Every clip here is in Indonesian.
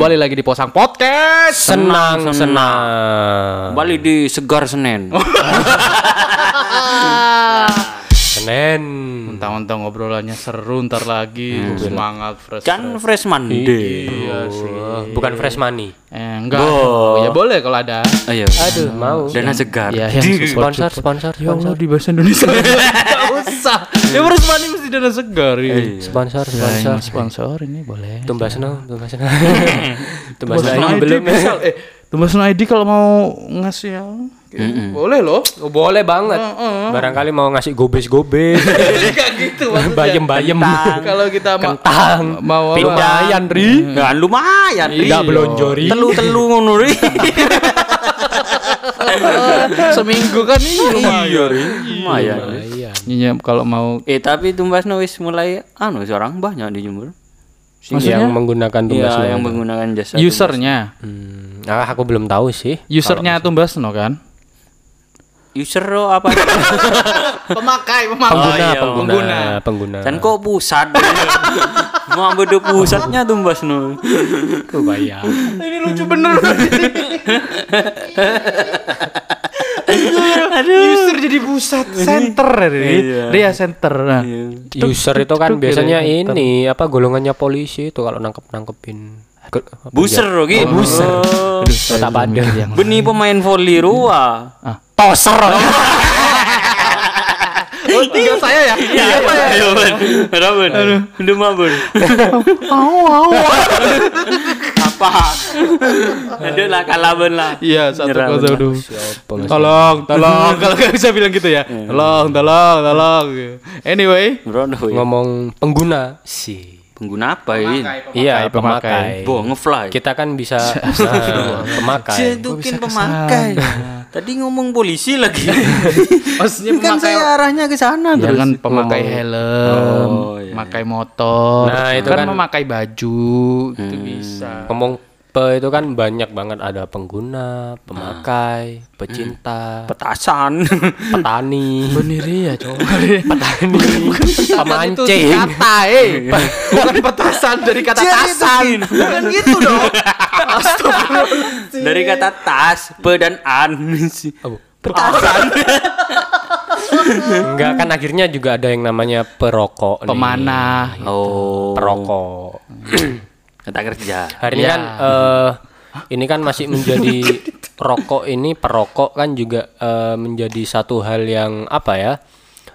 Kembali lagi di Posang Podcast. Senang, Senang, senang. Kembali di Segar Senen. Senen. Mentang-mentang obrolannya seru ntar lagi semangat fresh. Kan freshman day. Iya sih. Bukan fresh money. Eh, enggak. Bo. Ya boleh kalau ada. Ayo. Aduh, mau. Dana segar. Ya, yang. Sponsor, sponsor, Ya Allah sponsor. di bahasa Indonesia. Enggak usah. Ya harus mani mesti dana segar. Iya. ya. Sponsor, Ya, sponsor. yang sponsor ini boleh. Tumbasno, Tumbasno. Tumbasno Tumbasno ini ID belum. bisa. Eh, Tumbasno ID kalau mau ngasih ya. Boleh loh. Oh, boleh banget. Barangkali mau ngasih gobes-gobes. Enggak gitu maksudnya. Bayem-bayem. Kalau kita ma- Kentang. mau? Pindayan, Ri. Ya lumayan. Ri. Enggak belonjori. Telu-telu ngono Ri. seminggu kan ini lumayan. Lumayan. Iya. Iya, kalau mau Eh tapi Tumbasno wis mulai anu seorang banyak di Jember. Maksudnya? Yang menggunakan Tumbasno. Iya, yang menggunakan jasa. usernya, Hmm, ah, aku belum tahu sih. usernya Tumbasno kan? User lo apa? Pemakai, pemakai. Pengguna, iya, pengguna, pengguna. Dan kok pusat? Mau ambil pusatnya Tumbasno. kebayang. Ini lucu bener. User jadi pusat center Iya. Ria center. Nah. User itu kan Duk, biasanya ini apa golongannya polisi itu kalau nangkep nangkepin Buser lo gitu. Buser. tak pada Yang Beni pemain volley rua. ah. Toser Oh, tinggal saya ya. Iya, saya. Ayo, Ben. Ada, Ben. Udah mah, Ben. Au, au. Apa? Ada lah, kalah, Ben lah. Iya, satu kosong dulu. Tolong, tolong. Kalau nggak bisa bilang gitu ya. Tolong, tolong, tolong. Anyway, weh. ngomong pengguna sih Pengguna apa ini? iya pemakai. Bo, ngefly. kita kan bisa nah, pemakai Cedukin pemakai. Tadi ngomong polisi lagi. maksudnya kan pemakai saya arahnya ke sana Ya terus. kan pemakai helm, Oh, iya, memakai motor, Nah, itu kan, kan- memakai baju, itu bisa. ngomong pe itu kan banyak banget ada pengguna pemakai pecinta Petasan. petani Bener ya coba. petani pemancing kata eh, bukan petasan dari kata tasan. Bukan gitu dong. Dari kata tas, pe dan an. Oh, Petasan. enggak kan akhirnya juga ada yang namanya perokok nih. Pemanah. Oh, perokok kata kerja. Hari ini Ya. kan eh ini kan masih menjadi rokok ini perokok kan juga eh, menjadi satu hal yang apa ya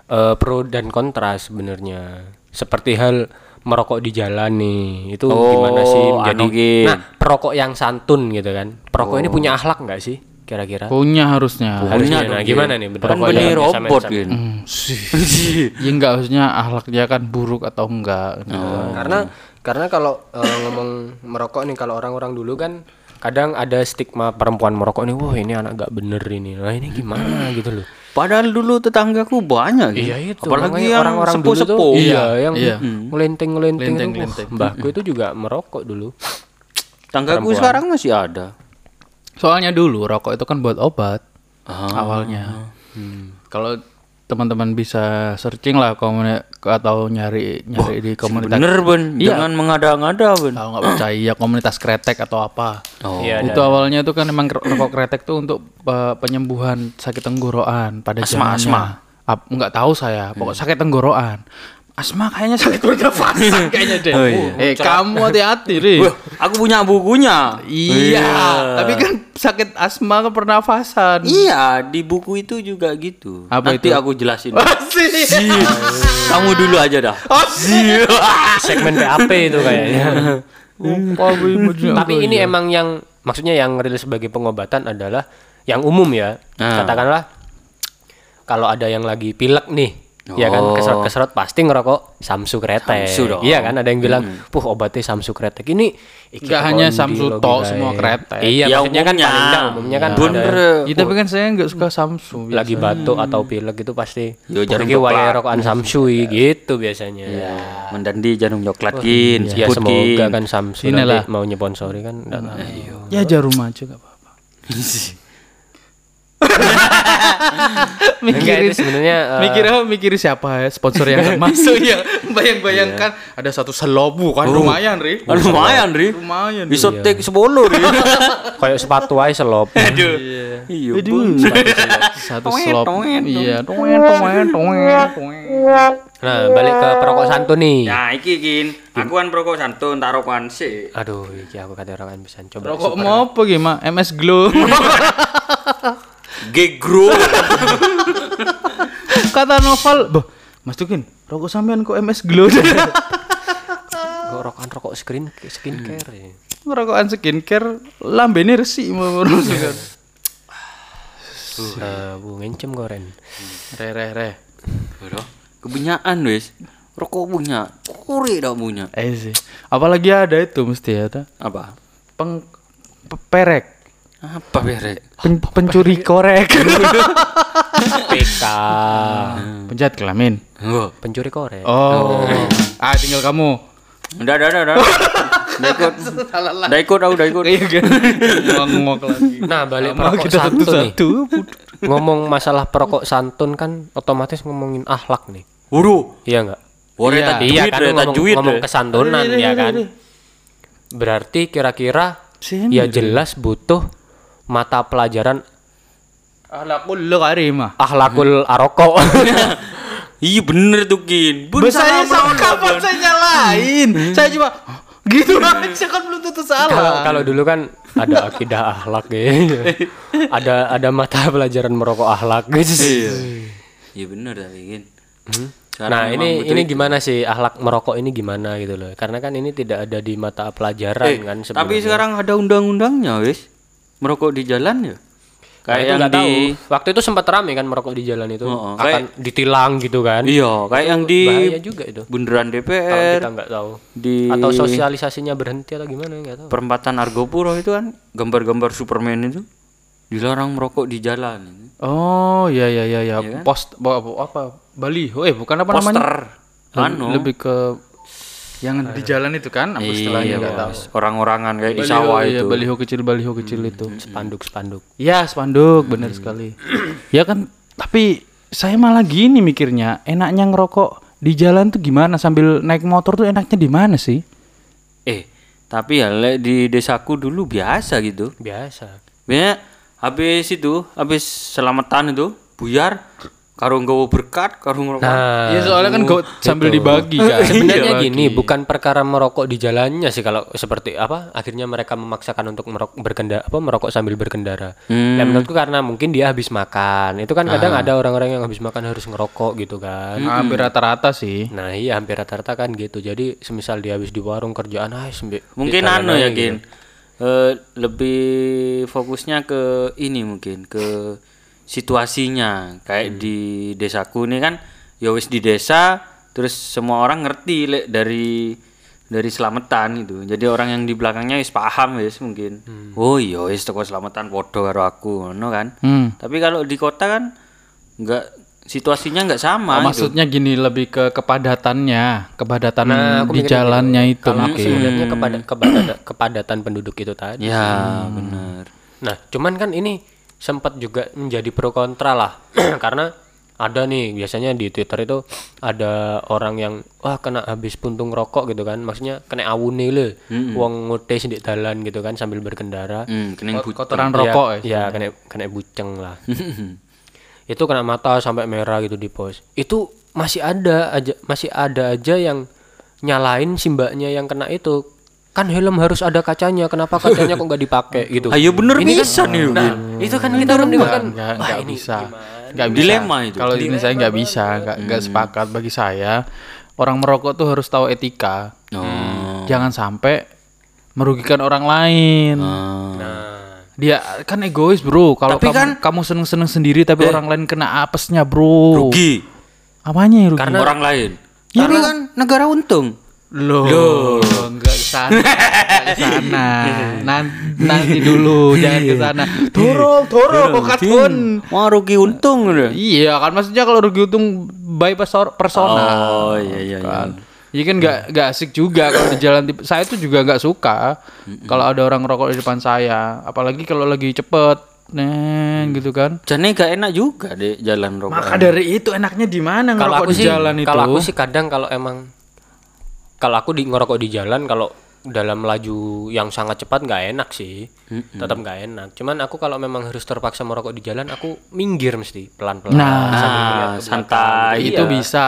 eh, pro dan kontra sebenarnya. Seperti hal merokok di jalan nih itu Oh, gimana sih menjadi anu, Gin. nah perokok yang santun gitu kan perokok ini punya akhlak nggak sih kira-kira Punya harusnya. harusnya nah gimana nih Kan Perokok beli robot, Gin. Hmm, sih. ya enggak maksudnya akhlaknya kan buruk atau enggak. gitu. karena karena kalau eh, ngomong merokok nih kalau orang-orang dulu kan kadang ada stigma perempuan merokok nih wah ini anak gak bener ini nah ini gimana gitu loh Padahal dulu tetanggaku banyak gitu. Iya itu. Apalagi yang orang-orang dulu tuh sepuh-sepuh. iya, yang Iya. ngelenting-ngelenting itu. Ngelenting-ngelenting. Wah, Mbahku itu juga merokok dulu. Tanggaku sekarang masih ada. Soalnya dulu rokok itu kan buat obat Ah. awalnya. Kalau teman-teman bisa searching lah komuni- atau nyari nyari di komunitas Bener, Ben. Iya. Jangan mengada-ngada, Ben. kalau nggak percaya komunitas kretek atau apa. Oh. Iya, itu awalnya itu kan emang rokok kretek tuh untuk uh, penyembuhan sakit tenggorokan pada Asma, zamannya. asma. Ap- nggak tahu saya, pokok sakit tenggorokan. Asma kayaknya sakit pernafasan kayaknya deh. Oh, iya. Eh kamu hati-hati, Ri. Wah, aku punya bukunya. Iya, tapi kan sakit asma ke pernafasan. Iya, di buku itu juga gitu. Apa Nanti itu? aku jelasin. Asik. Kamu dulu aja dah. Segmen PAP itu kayaknya. Tapi ini emang yang maksudnya yang rilis sebagai pengobatan adalah yang umum ya. Nah. Katakanlah kalau ada yang lagi pilek nih, ya kan Oh. keserot-keserot pasti ngerokok Samsu kretek. Samsu dong. Iya kan ada yang bilang, "Puh, obatnya Samsu kretek." Ini iki Nggak kok hanya Samsu ya. semua kretek. Iya, Ya, maksudnya kan umumnya. paling enggak umumnya kan Bener. ada Ya, tapi kan saya nggak suka Samsu. lagi batuk atau pilek itu pasti Yo, wayahe coklat. rokokan Samsu gitu biasanya. Mendandi jarum coklat gin, Ya sebut semoga kan Samsu Inilah. mau nyponsori kan enggak tahu. Ya jarum aja gak apa-apa. Mikirin itu sebenarnya eh, mikir mikir siapa ya sponsor yang akan masuk ya bayang-bayangkan ada satu selobu kan lumayan ri Ah, lumayan, Ri. lumayan Bisa Ri. take 10, Ri. kayak sepatu aja selop. Aduh. Iya. Iya, Aduh, satu toet, iya toet toet toet Nah, balik ke perokok santun nih. Nah, iki kin. Aku kan perokok santun tak rokokan sih. Aduh, iki aku kata orang bisa coba. rokok mau apa gimana MS Glow Gegro. kata Noval boh Mas Tukin rokok sampean kok MS Glow Kok rokokan rokok screen skincare ya. rokokan skincare lambene resik mau kan Eh, bu ngencem goren. re re re Bro, kepunyaan wis. Rokok punya, kuri dak punya. eh sih apalagi ada itu mesti ada Apa? peng pe- perek Apa berek? Pen- pencuri korek PK. penjahat kelamin Oh. Pencuri korek. oh ah tinggal kamu Udah, udah, udah, udah. Udah ikut. Udah ikut, aku udah ikut. iya kan ngomong lagi Nah, balik Mau perokok kita santun nih. satu-satu Ngomong masalah perokok santun kan otomatis ngomongin akhlak nih. Waduh. Iya enggak? Wore Iya. tajwid, Iya ya, kan ngomong, tajwid. ngomong ya. kesantunan ya kan. Berarti kira-kira ya jelas butuh mata pelajaran Alakul lo karimah akhlakul aroko. Iya bener tuh kin. Bun, saya sama kapan saya nyalain saya cuma gitu aja kan belum tentu salah kalau dulu kan ada akidah akhlak ya. ada ada mata pelajaran merokok akhlak gitu. Iya. Iya bener tapi kin. Sekarang Nah, ini ini itu. gimana sih akhlak merokok ini gimana gitu loh. Karena kan ini tidak ada di mata pelajaran Eh, kan tapi sebenarnya. sekarang ada undang-undangnya wis. Merokok di jalan ya. Nah, Kayak itu yang di tahu. Waktu itu sempat rame kan merokok di jalan itu Oh, oh, akan ditilang gitu kan. Iya, kayak yang di Bahaya juga itu. bundaran Kalau DPR kita nggak tahu. di Atau sosialisasinya berhenti atau gimana nggak tahu. perempatan Argopuro itu kan gambar-gambar Superman itu dilarang merokok di jalan. oh ya ya ya ya Iya kan? post apa, apa baliho eh bukan apa namanya Poster. Anu. lebih ke yang di jalan itu kan apa istilahnya Iya, nggak tahu. Orang-orangan kayak di sawah iya, itu. baliho kecil baliho kecil itu. Spanduk-spanduk. ya spanduk bener sekali. Ya kan tapi saya malah gini mikirnya enaknya ngerokok di jalan tuh gimana? Sambil naik motor tuh enaknya di mana sih? Eh, tapi ya le, di desaku dulu biasa gitu. Biasa. Biasanya habis itu, habis selamatan itu, buyar karo nggawa berkat, karo ngerokok. Nah, ya soalnya kan go, sambil dibagi kan sebenarnya Dibagi. gini, bukan perkara merokok di jalannya sih kalau seperti apa akhirnya mereka memaksakan untuk merokok berkendara apa merokok sambil berkendara. Hmm. Nah, menurutku karena mungkin dia habis makan. Itu kan kadang ada orang-orang yang habis makan harus ngerokok gitu kan. hampir rata-rata sih Nah, iya hampir rata-rata kan gitu. Jadi semisal dia habis di warung kerjaan ah sembi- Mungkin anu ya, gitu. Gin. Eh, lebih fokusnya ke ini mungkin ke situasinya. Kayak di desaku ini kan ya wis di desa terus semua orang ngerti lek dari dari selamatan itu. Jadi orang yang di belakangnya wis paham wis mungkin. Oh iya wis toko selamatan podo karo aku ngono kan. hmm. Tapi kalau di kota kan nggak situasinya nggak sama Oh, gitu. maksudnya gini lebih ke kepadatannya kepadatan Nah, di mikirnya jalannya itu Kalau mungkin sebenarnya kepada kepada- kepadatan penduduk itu tadi. Ya, bener Nah, cuman kan ini sempat juga menjadi pro kontra lah. Karena ada nih biasanya di Twitter itu ada orang yang wah kena habis puntung rokok gitu kan. Maksudnya kena awune le. Wong ngotes di dalan gitu kan sambil berkendara. Hmm, kening Kot- kotoran rokok ya Iya, kena kena buceng lah. itu kena mata sampai merah gitu di pos. Itu masih ada aja masih ada aja yang nyalain si mbaknya yang kena itu. Kan helm harus ada kacanya, kenapa kacanya kok nggak dipakai gitu. Ayo bener Ini kan- bisa nih. Nah, itu kan kita kan juga kan nggak nggak bisa. nggak bisa. Dilema itu. kalau ini saya nggak bisa nggak nggak sepakat bagi saya. Orang merokok tuh harus tahu etika. Oh. jangan sampai merugikan orang lain. Nah, dia kan egois bro. Kalau kamu kan- kamu seneng seneng sendiri tapi orang lain kena apesnya bro. Rugi. Apanya yang rugi? Karena- orang lain. Tapi kan negara untung. Loh, ke sana. Ke sana. Nan- nanti dulu, jangan ke sana. Dorong, dorong, katun. Wah rugi untung udah. Iya, kan maksudnya kalau rugi untung by persor- persona. Oh iya iya iya. kan. Iya kan nggak nggak asik juga kalau di jalan tip- saya tuh juga nggak suka kalau ada orang ngerokok di depan saya apalagi kalau lagi cepet neng gitu kan. Jane gak enak juga deh jalan rokok. Maka dari itu enaknya di mana Kalau ngerokok aku di sih jalan itu? kalau aku sih kadang kalau emang kalau aku di ngerokok di jalan kalau dalam laju yang sangat cepat nggak enak sih. Tetap nggak enak. Cuman aku kalau memang harus terpaksa merokok di jalan aku minggir mesti pelan-pelan Nah, sambil ngeliat ke santai. itu Iya, bisa.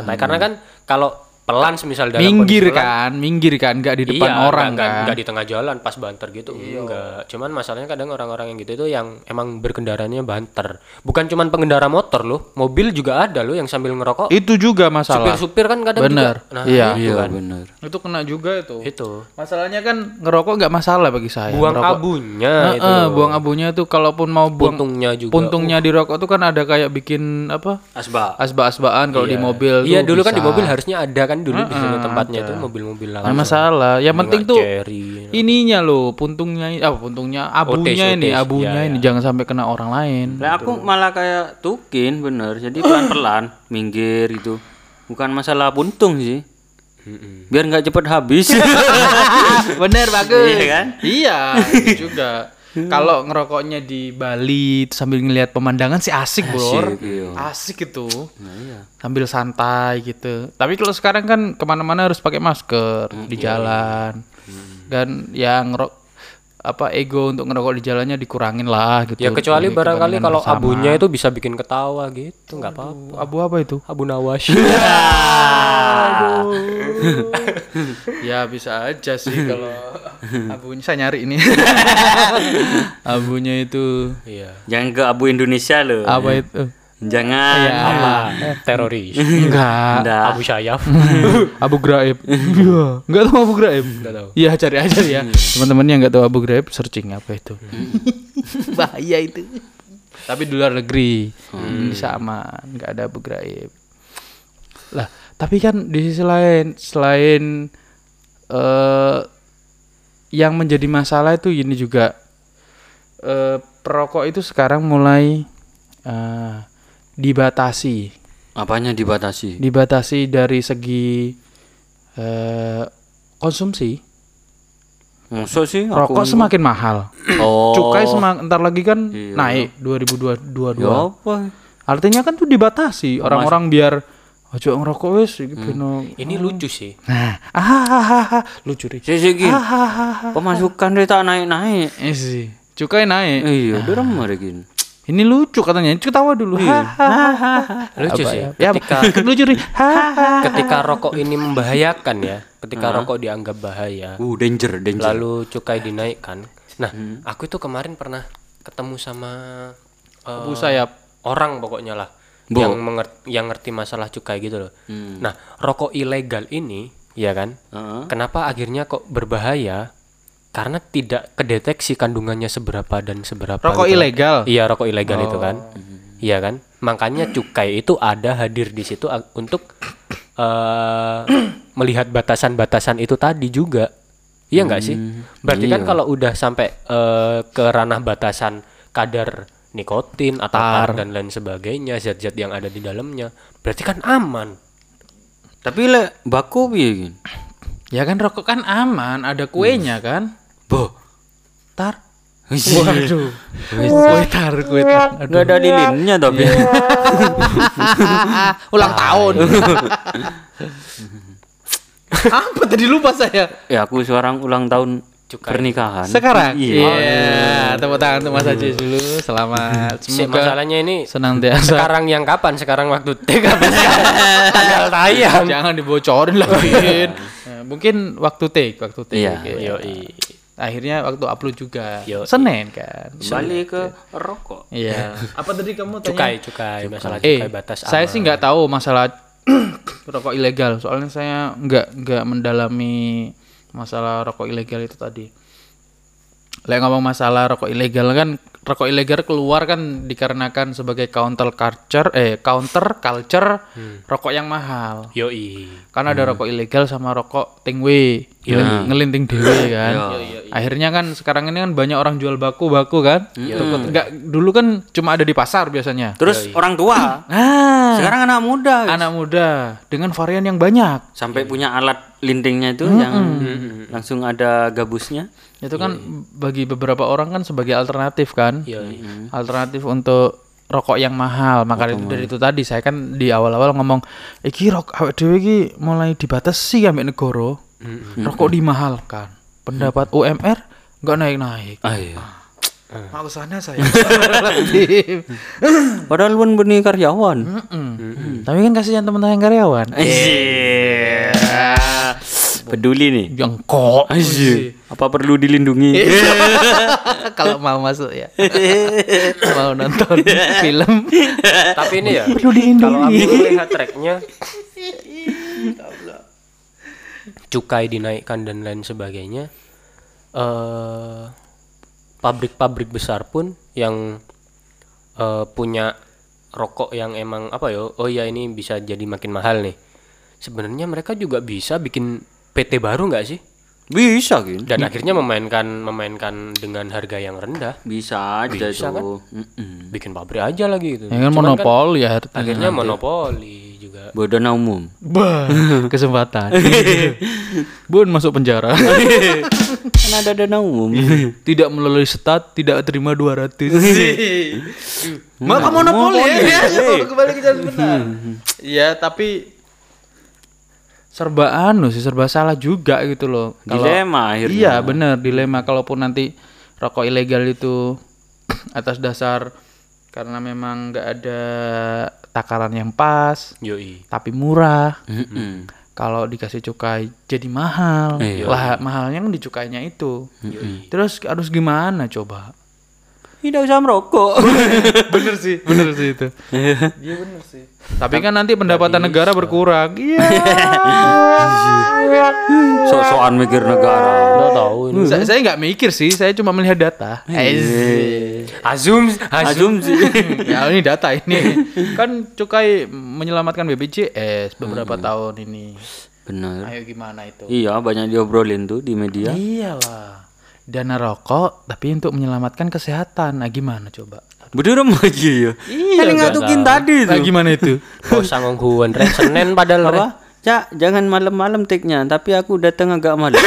santai. Karena kan kalau pelan semisal dalam minggir kan, minggir kan, nggak di depan iya, orang nggak- kan. nggak di tengah jalan pas banter gitu enggak cuman masalahnya kadang orang-orang yang gitu itu yang emang berkendaranya banter bukan cuman pengendara motor loh mobil juga ada loh yang sambil ngerokok Itu juga masalah. supir-supir kan kadang Bener. juga nah Iya. itu Iya kan bener. Itu kena juga itu. itu Masalahnya kan ngerokok nggak masalah bagi saya. buang Ngerokok- abunya Nah, itu eh, buang abunya tuh kalaupun mau buang puntungnya juga puntungnya di rokok tuh kan ada kayak bikin apa? Asba. Asba-asbaan kalau di mobil iya tuh dulu kan di bisa. mobil harusnya ada kan dulu di sini tempatnya itu mobil-mobil langsung masalah. Yang penting tuh cherry ininya loh, puntungnya apa puntungnya abunya Otis, ini, otis. abunya Ya, ini jangan sampai kena orang lain. Lah aku malah kayak tukin bener. Jadi pelan-pelan minggir itu. Bukan masalah puntung sih. Biar nggak cepet habis. Bener bagus. Iya kan? Iya, itu juga. Kalau ngerokoknya di Bali sambil ngelihat pemandangan sih asik, Bor. Asik, iya. Asik itu. Nah, iya. Sambil santai gitu. Tapi kalau sekarang kan ke mana-mana harus pakai masker di jalan. Dan yang ngerok apa ego untuk ngerokok di jalannya dikurangin lah gitu. ya kecuali barangkali kalau bersama. abunya itu bisa bikin ketawa gitu nggak apa-apa abu apa itu? abu nawas ya bisa aja sih kalau abunya saya nyari ini. abunya itu iya Jangan ke abu Indonesia loh. apa itu? Jangan. Iya. Apa? teroris Enggak. Nggak. abu syayaf Abu Ghraib. Iya. Enggak tahu Abu Ghraib? Nggak tahu. Iya, cari aja ya. Teman-teman yang enggak tahu Abu Ghraib searching apa itu. Bahaya itu. Tapi di luar negeri. Indonesia aman, enggak ada Abu Ghraib. Lah, tapi kan di sisi lain selain eh yang menjadi masalah itu ini juga eh perokok itu sekarang mulai eh dibatasi Apanya dibatasi? dibatasi dari segi eh, konsumsi Maksud sih? rokok semakin mahal Oh. cukai semakin ntar lagi kan Iya. naik 2022 Ya apa? artinya kan tuh dibatasi orang-orang biar ojo ngerokok wes iki Hmm. beno." ini lucu sih nah ah lucu ri Sih ah Pemasukan dia tak naik-naik. eh sih cukai naik Iya, udah ramah gini. Ini lucu katanya ketawa dulu Iya. Lucu sih ya, ya ketika lucu Hahaha. ketika rokok ini membahayakan ya ketika rokok dianggap bahaya Uh, danger, danger. lalu cukai dinaikkan nah aku itu kemarin pernah ketemu sama eh, Abu sayap orang pokoknya lah Bo. yang mengerti yang ngerti masalah cukai gitu loh Hmm. nah rokok ilegal ini ya kan Heeh. kenapa akhirnya kok berbahaya karena tidak kedeteksi kandungannya seberapa dan seberapa rokok gitu. ilegal Iya rokok ilegal itu kan. Iya kan. Makanya cukai itu ada hadir di situ ag- untuk eh melihat batasan-batasan itu tadi juga. Iya nggak sih? Berarti kan kalau udah sampai eh, ke ranah batasan kadar nikotin atau tar dan lain sebagainya, zat-zat yang ada di dalamnya, berarti kan aman. Tapi le baku piye? Ya kan rokok kan aman, ada kuenya kan? Boh. Tar. Waduh. Kue tar, kue tar. Aduh. Enggak ada lilinnya tapi. Ulang tahun. Apa tadi lupa saya? ya aku seorang ulang tahun Cukai. pernikahan. Sekarang. Iya. Iya. Tepuk tangan untuk Mas Ajis dulu. Selamat. Si, Semoga masalahnya ini senantiasa. sekarang yang kapan? Sekarang waktu sekarang? tanggal tayang. Jangan dibocorin. Nah, mungkin waktu take, waktu take. Iya. ya. Yoi. Akhirnya waktu upload juga. Yoi. Senin kan. Kembali ke rokok. Iya. Apa tadi kamu tanya? Cukai, cukai, masalah Eh, cukai batas saya aman. sih nggak tahu masalah rokok ilegal. Soalnya saya nggak nggak mendalami masalah rokok ilegal itu tadi. Lah ngomong masalah rokok ilegal kan rokok ilegal keluar kan dikarenakan sebagai counter culture eh counter culture rokok yang mahal. Yoi. Kan ada rokok ilegal sama rokok tingwe. Ngelinting dewe kan. Iya. Akhirnya kan sekarang ini kan banyak orang jual baku-baku kan. Toko- Nggak dulu kan cuma ada di pasar biasanya. Terus orang tua. Ah, Sekarang anak muda anak muda dengan varian yang banyak. sampai punya alat lintingnya itu yang langsung ada gabusnya. Itu kan bagi beberapa orang kan sebagai alternatif kan. Iya. Alternatif untuk rokok yang mahal. Maka itu dari itu tadi saya kan di awal-awal ngomong, iki rokok awake dhewe iki mulai dibatasi ambek negara. Rokok dimahalkan. Pendapat UMR nggak naik-naik. Ah iya. Mau sana saya. Padahal pun benih karyawan. Tapi kan kasihan teman-teman karyawan. Iya. Peduli nih. Yang kok. Iya. Apa perlu dilindungi? Kalau mau masuk ya. mau nonton film. Tapi ini ya, Perlu kalau aku dilindungi. melihat tracknya, cukai dinaikkan dan lain sebagainya, eh pabrik-pabrik besar pun yang eh, punya rokok yang emang apa ya, oh ya ini bisa jadi makin mahal nih. Sebenarnya mereka juga bisa bikin PT baru nggak sih? Bisa gitu. Dan akhirnya memainkan memainkan dengan harga yang rendah, Bisa aja Bisa kan? tuh. Mm-mm. bikin pabrik aja lagi gitu. Ya kan Cuman monopoli ya. artinya. akhirnya monopoli juga. Bodona umum. Bah, kesempatan. Bun masuk penjara. Kan ada dana umum. tidak melalui stat, tidak terima 200. Maka monopoli ya. Kembali ke jalan benar. Ya, tapi serba anu sih, serba salah juga gitu loh. Kalau- Dilema akhirnya. Iya, bener dilema kalaupun nanti rokok ilegal itu atas dasar karena memang nggak ada takaran yang pas, Yoi. tapi murah. Mm-mm. Kalau dikasih cukai jadi mahal. Iya. Lah mahalnya kan di cukainya itu. Terus harus gimana coba? Tidak usah merokok. bener sih, bener sih itu. Iya bener sih. Tapi kan nanti pendapatan negara berkurang. Iya. Sok-sokan mikir negara. Nggak tahu ini. saya saya nggak mikir sih, saya cuma melihat data. Azum, azum. Asumsi. ya ini data ini. Kan cukai menyelamatkan BPJS beberapa tahun ini. Benar. Ayo gimana itu? Iya, banyak diobrolin tuh di media. Iyalah. Dana rokok tapi untuk menyelamatkan kesehatan. Nah, gimana coba? Bener lagi ya. Iya, Kan ngatukin tadi Nah, tuh. gimana itu? Kau sanggup huan Ren. Senin padahal. Apa? Cak, jangan malam-malam take-nya, tapi aku datang agak malam.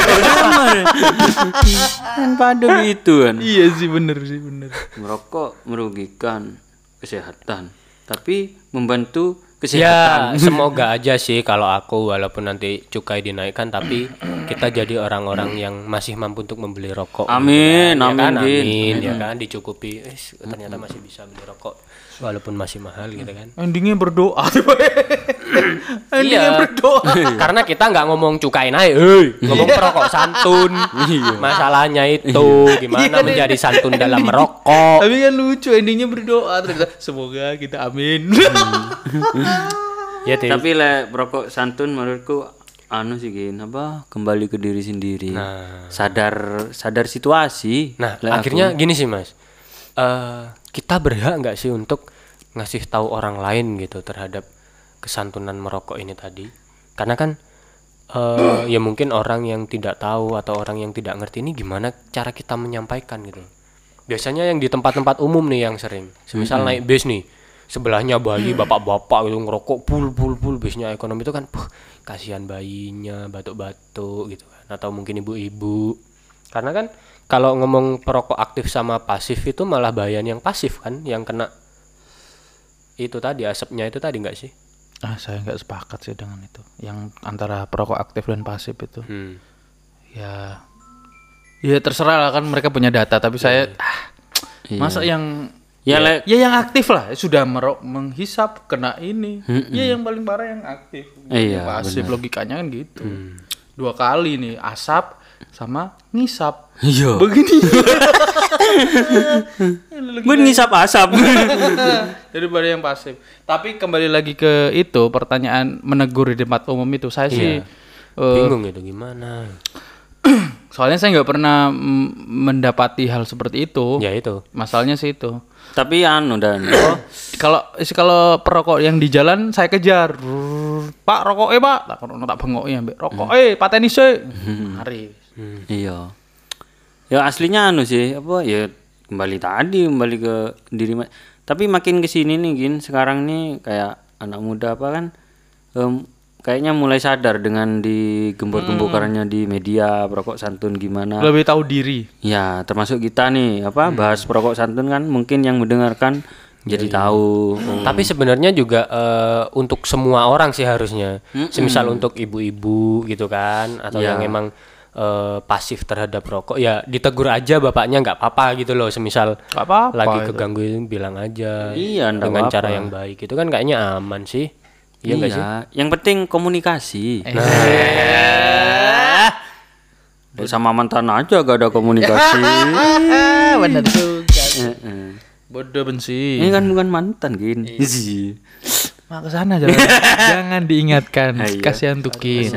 kan pada itu kan. iya sih bener sih bener. Merokok merugikan kesehatan, tapi membantu Ya, kesehatan. semoga aja sih kalau aku walaupun nanti cukai dinaikkan tapi kita jadi orang-orang yang masih mampu untuk membeli rokok. Amin, Ya kan? amin, Din. amin, ya kan dicukupi. Eh, ternyata masih bisa beli rokok walaupun masih mahal gitu kan. Endingnya berdoa. Endingnya Iya. berdoa. Karena kita nggak ngomong cukai naik, hei, ngomong perokok santun. Masalahnya itu gimana menjadi santun dalam merokok. Tapi kan lucu endingnya berdoa ternyata semoga kita amin. Ya. Tapi le merokok santun menurutku anu sih gin apa kembali ke diri sendiri. Nah. Sadar sadar situasi. Nah, Le aku. akhirnya gini sih, Mas. Eh, kita berhak nggak sih untuk ngasih tahu orang lain gitu terhadap kesantunan merokok ini tadi? Karena kan eh, ya mungkin orang yang tidak tahu atau orang yang tidak ngerti ini gimana cara kita menyampaikan gitu. Biasanya yang di tempat-tempat umum nih yang sering. Semisal naik bis nih, sebelahnya bayi bapak-bapak gitu ngerokok pul pul pul bisnya ekonomi itu kan puh, kasihan bayinya batuk-batuk gitu kan atau mungkin ibu-ibu karena kan kalau ngomong perokok aktif sama pasif itu malah bayan yang pasif kan yang kena itu tadi asapnya itu tadi nggak sih? Ah, saya nggak sepakat sih dengan itu. Yang antara perokok aktif dan pasif itu. hmm. Ya Ya terserah lah kan mereka punya data tapi saya ah, masa yang Ya, le ya yang aktif lah sudah merok menghisap kena ini. Ya yang paling parah yang aktif. Iya, pasif logikanya kan gitu. Dua kali nih asap sama ngisap. Iya. begini. Gue ngisap asap. daripada yang pasif. Tapi kembali lagi ke itu pertanyaan menegur di tempat umum itu. Saya sih eh, bingung itu gimana? Soalnya saya nggak pernah mendapati hal seperti itu. Ya itu. Masalahnya sih itu. Tapi anu dan. Kalau is- kalau perokok yang di jalan saya kejar. Pak rokok eh pak. Tak tak bengok ya mbak. Rokok eh pateni sih hari iya. Ya aslinya anu sih, apa ya kembali tadi kembali ke diri ma- tapi makin ke sini nih gin sekarang nih kayak anak muda apa kan em, kayaknya mulai sadar dengan digembor-gemborkannya di media perokok santun gimana Lebih tahu diri. Ya, termasuk kita nih, apa bahas perokok santun kan mungkin yang mendengarkan jadi tahu. Oh, Tapi sebenarnya juga eh, untuk semua orang sih harusnya. Semisal untuk ibu-ibu gitu kan atau Ya. yang emang eh, pasif terhadap rokok ya ditegur aja bapaknya nggak apa-apa gitu loh. Semisal Gak apa-apa. lagi itu. keganggu bilang aja Iya, dengan apa-apa. cara yang baik. Itu kan kayaknya aman sih. Iya nggak sih? Yang penting komunikasi. Eh. Ya, sama mantan aja gak ada komunikasi. Benar juga. Heeh. Bodoh benci. Ini kan bukan mantan, Gin. Iya. Iya. Mak ke sana jangan. jangan diingatkan. Ah, iya. Kasihan Tukin.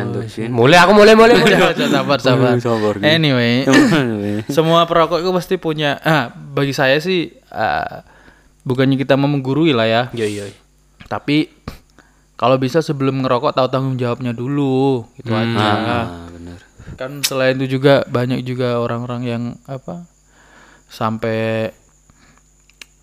Mulai aku mulai mulai. mulai. Sabar, sabar, sabar. Anyway, semua perokok itu pasti punya. Ah, bagi saya sih, ah, bukannya kita mau menggurui lah ya. Iya iya. Tapi kalau bisa sebelum ngerokok tahu tanggung jawabnya dulu, itu aja. Ah, benar. Kan selain itu juga banyak juga orang-orang yang apa sampai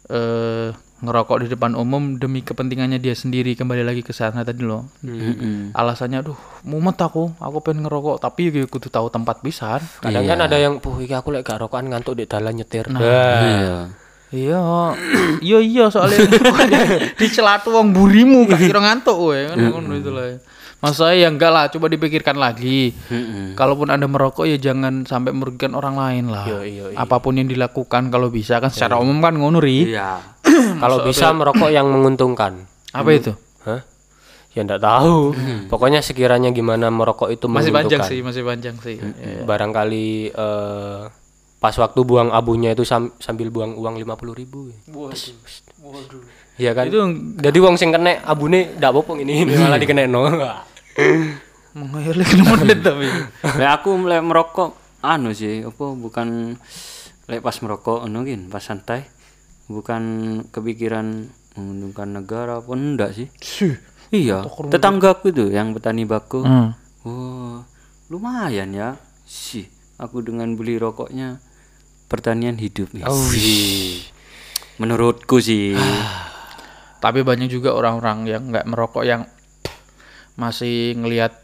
eh ngerokok di depan umum demi kepentingannya dia sendiri kembali lagi ke sana tadi loh. Mm-mm. Alasannya aduh mumet aku, aku pengen ngerokok tapi ya kudu tahu tempat pisan. Kadang kan ada yang, puh iki aku lek gak rokokan ngantuk di dalan nyetir. Nah, Iya. Iya, iya iya soalnya di celatu wong burimu gak kira ngantuk we kan ngono itu lah. Mas saya ya enggak lah, coba dipikirkan lagi. Kalaupun Anda merokok ya jangan sampai merugikan orang lain lah. Iya, iya, iya. Apa pun yang dilakukan kalau bisa kan secara umum kan ngono ri. Iya. Kalau bisa merokok yang menguntungkan. Apa itu? Hah? Ya enggak tahu. Pokoknya sekiranya gimana merokok itu Masih panjang sih, masih panjang sih. Iya. Barangkali eh, pas waktu buang abunya itu sam- sambil buang uang 50.000 ribu. Iya kan? Itu Jadi wong sing kena abune ndak apa ini, ini malah dikenekno. mengalir lagi menit tapi. Lek aku mulai merokok anu sih, apa bukan lek pas merokok anu gin, pas santai. Bukan kepikiran menguntungkan negara apa enggak sih? Sih. Iya, tetanggaku itu yang petani bako. Hmm. Oh, lumayan ya. Sih, aku dengan beli rokoknya pertanian hidup nih. Sih. Menurutku sih. Tapi banyak juga orang-orang yang nggak merokok yang masih ngelihat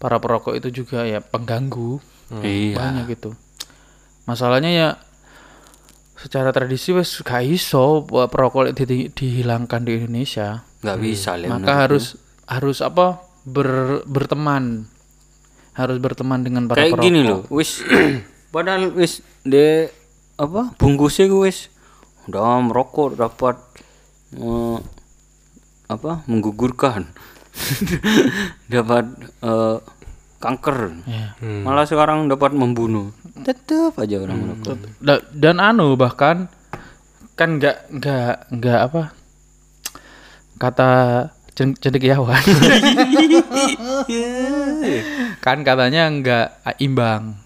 para perokok itu juga ya pengganggu. Iya. Banyak gitu. Masalahnya ya secara tradisi wes gak iso perokok di- di- dihilangkan di Indonesia. nggak bisa lah. Maka harus harus apa? ber- berteman. Harus berteman dengan para Kayak perokok. gini loh, wis padahal wis de apa bungkusnya gue wis udah merokok dapat eh, apa menggugurkan dapat eh, kanker. Iya. malah sekarang dapat membunuh. Tetap aja orang merokok Da- dan anu bahkan kan nggak nggak nggak apa kata cen- cendekiawan kan katanya nggak imbang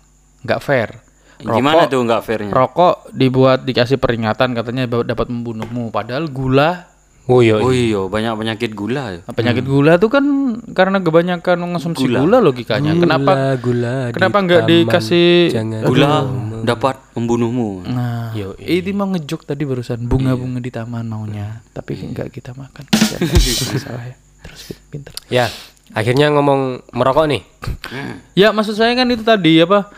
nggak fair. Gimana tuh nggak fairnya? rokok dibuat dikasih peringatan katanya dapat membunuhmu. Padahal gula Oh iya. oh iya banyak penyakit gula ya penyakit gula tuh kan karena kebanyakan mengonsumsi gula, logikanya kenapa gula kenapa nggak dikasih gula dapat membunuhmu Nah, Yo, ini mau ngejuk tadi barusan bunga-bunga di taman maunya, tapi enggak kita makan. Masalah ya. Terus pinter. Ya, akhirnya ngomong merokok nih. Ya maksud saya kan itu tadi apa?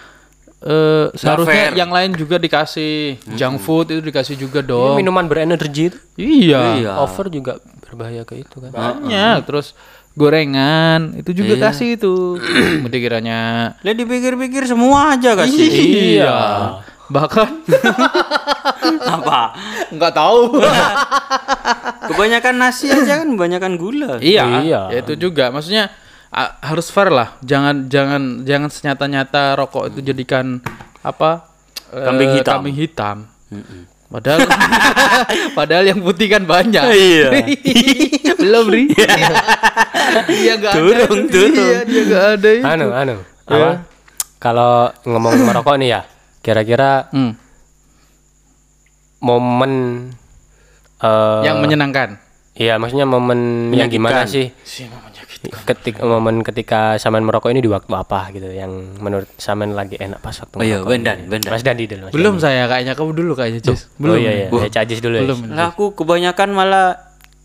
Eh seharusnya fair. yang lain juga dikasih junk food itu dikasih juga dong. Minuman berenergi itu Iya, Iya. over juga berbahaya ke itu kan. banyak. Terus gorengan itu juga kasih itu. Mesti kiranya Lah dipikir-pikir semua aja kasih iya. Bahkan apa nggak tahu. kebanyakan nasi aja kan kebanyakan gula Iya, Iya. ya itu juga. Maksudnya a- harus fair lah. Jangan jangan jangan senyata-nyata rokok itu jadikan apa? eh, Kambing hitam. Kambing hitam. Padahal padahal yang putih kan banyak. Iya. Belum, Ri. Iya enggak ada. Turun, turun. Iya, dia enggak ada. itu. Anu, anu. Apa? Kalau ngomong merokok nih ya, kira-kira Hmm, momen eh yang menyenangkan. Iya, maksudnya momen yang gimana sih? Ketika momen ketika saman merokok ini di waktu apa gitu yang menurut saman lagi enak pas waktu Oh iya, Bendan? Bendan. Mas Dandi dulu Mas Belum saya kayaknya kamu dulu kayaknya. Dandi. Belum. oh iya iya ya, Cajis dulu Belum. ya Lah aku kebanyakan malah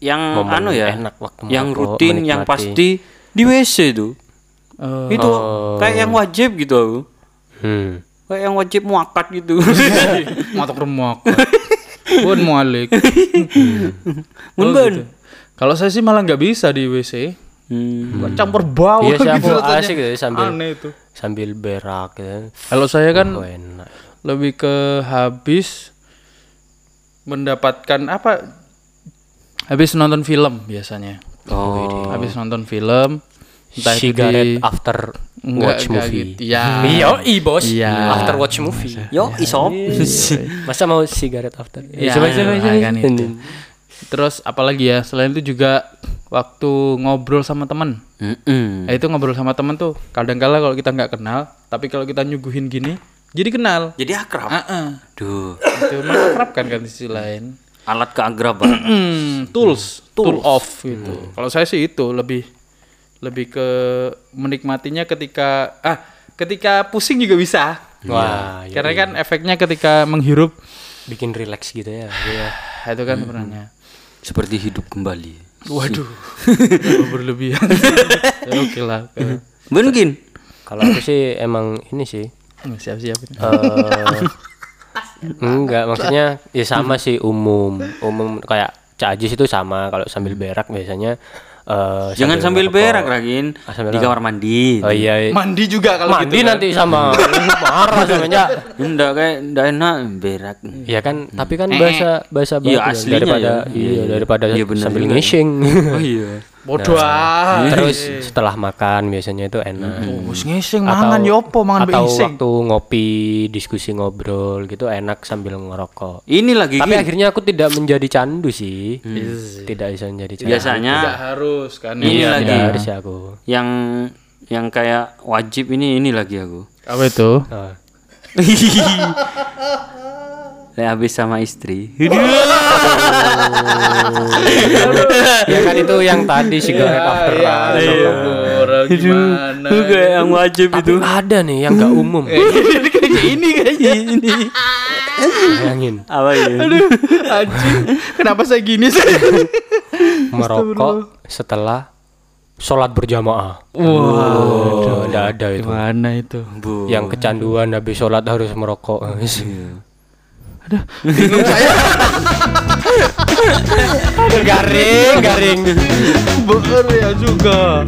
yang Momen anu ya, enak waktu yang merokok, rutin, yang menikmati. pasti di WC tuh. Oh. Itu kayak yang wajib gitu aku. hmm. Kayak yang wajib muakat gitu. Matok remok. Bun mualik. Mun Oh, gitu. Kalau saya sih malah nggak bisa di WC. Hmm. Campur bau Iya rasanya. asik gitu ya, sambil- Aneh itu. sambil berak gitu Kalau saya kan oh, enak lebih ke habis mendapatkan apa? Habis nonton film biasanya. Oh. Habis nonton film entah itu cigarette di after Enggak, watch enggak movie gitu. Ya. Iya, i bos. Iya. After watch movie. Yo, isop. Masa mau cigarette after? Ya, coba coba coba. kan itu. Terus apalagi ya? Selain itu juga waktu ngobrol sama teman. Mm-mm. Nah, itu ngobrol sama teman tuh kadang-kala kalau kita nggak kenal, tapi kalau kita nyuguhin gini, jadi kenal. Jadi akrab. Heeh. Duh, itu mengakrabkan kan di sisi lain. alat keagraban. Hmm, tools, tool off gitu. Kalau saya sih itu lebih lebih ke menikmatinya ketika ah ketika pusing juga bisa. Wah, iya, Karena kan efeknya ketika menghirup bikin relax gitu ya. Iya. itu kan sebenarnya. Seperti hidup kembali. Waduh, berlebihan. Ya, Oke lah. Mungkin. Kalau aku sih emang ini sih Siap-siap. eh enggak maksudnya ya sama sih umum umum kayak Cak Ajis itu sama kalau sambil berak biasanya eh Jangan sambil berak, Ragin. Ah, sambil Di kamar mandi. oh iya Mandi juga kalau mandi gitu. kan. nanti sama marah samanya Enggak kayak enggak enak berak. Iya kan, tapi kan bahasa bahasa Iya, ya, aslinya daripada ya. iya daripada Iya, bener sambil ngising. Oh iya. Bodoh ah. Terus setelah makan biasanya itu enak. Bos ngising mangan yopo mangan atau bising. waktu ngopi, diskusi ngobrol gitu enak sambil ngerokok. Ini lagi Tapi Gin. akhirnya aku tidak menjadi candu sih. Tidak bisa menjadi candu. biasanya Tidak harus kan. Ini Iya, lagi. tidak harus ya aku. yang yang kayak wajib ini ini lagi aku. Apa itu? Oh. Lek habis sama istri. ya kan itu yang tadi cigarette after Iya, iya, orang gimana? kayak yang wajib Tapi ada nih yang gak umum. Kayak ini kayaknya ini. Bayangin Apa ya? Anjing, kenapa saya gini sih? merokok setelah sholat berjamaah. Wah, Udah ada itu. gimana itu? Bu. Yang kecanduan habis sholat harus merokok. Bingung saya. garing, garing. Bener ya juga.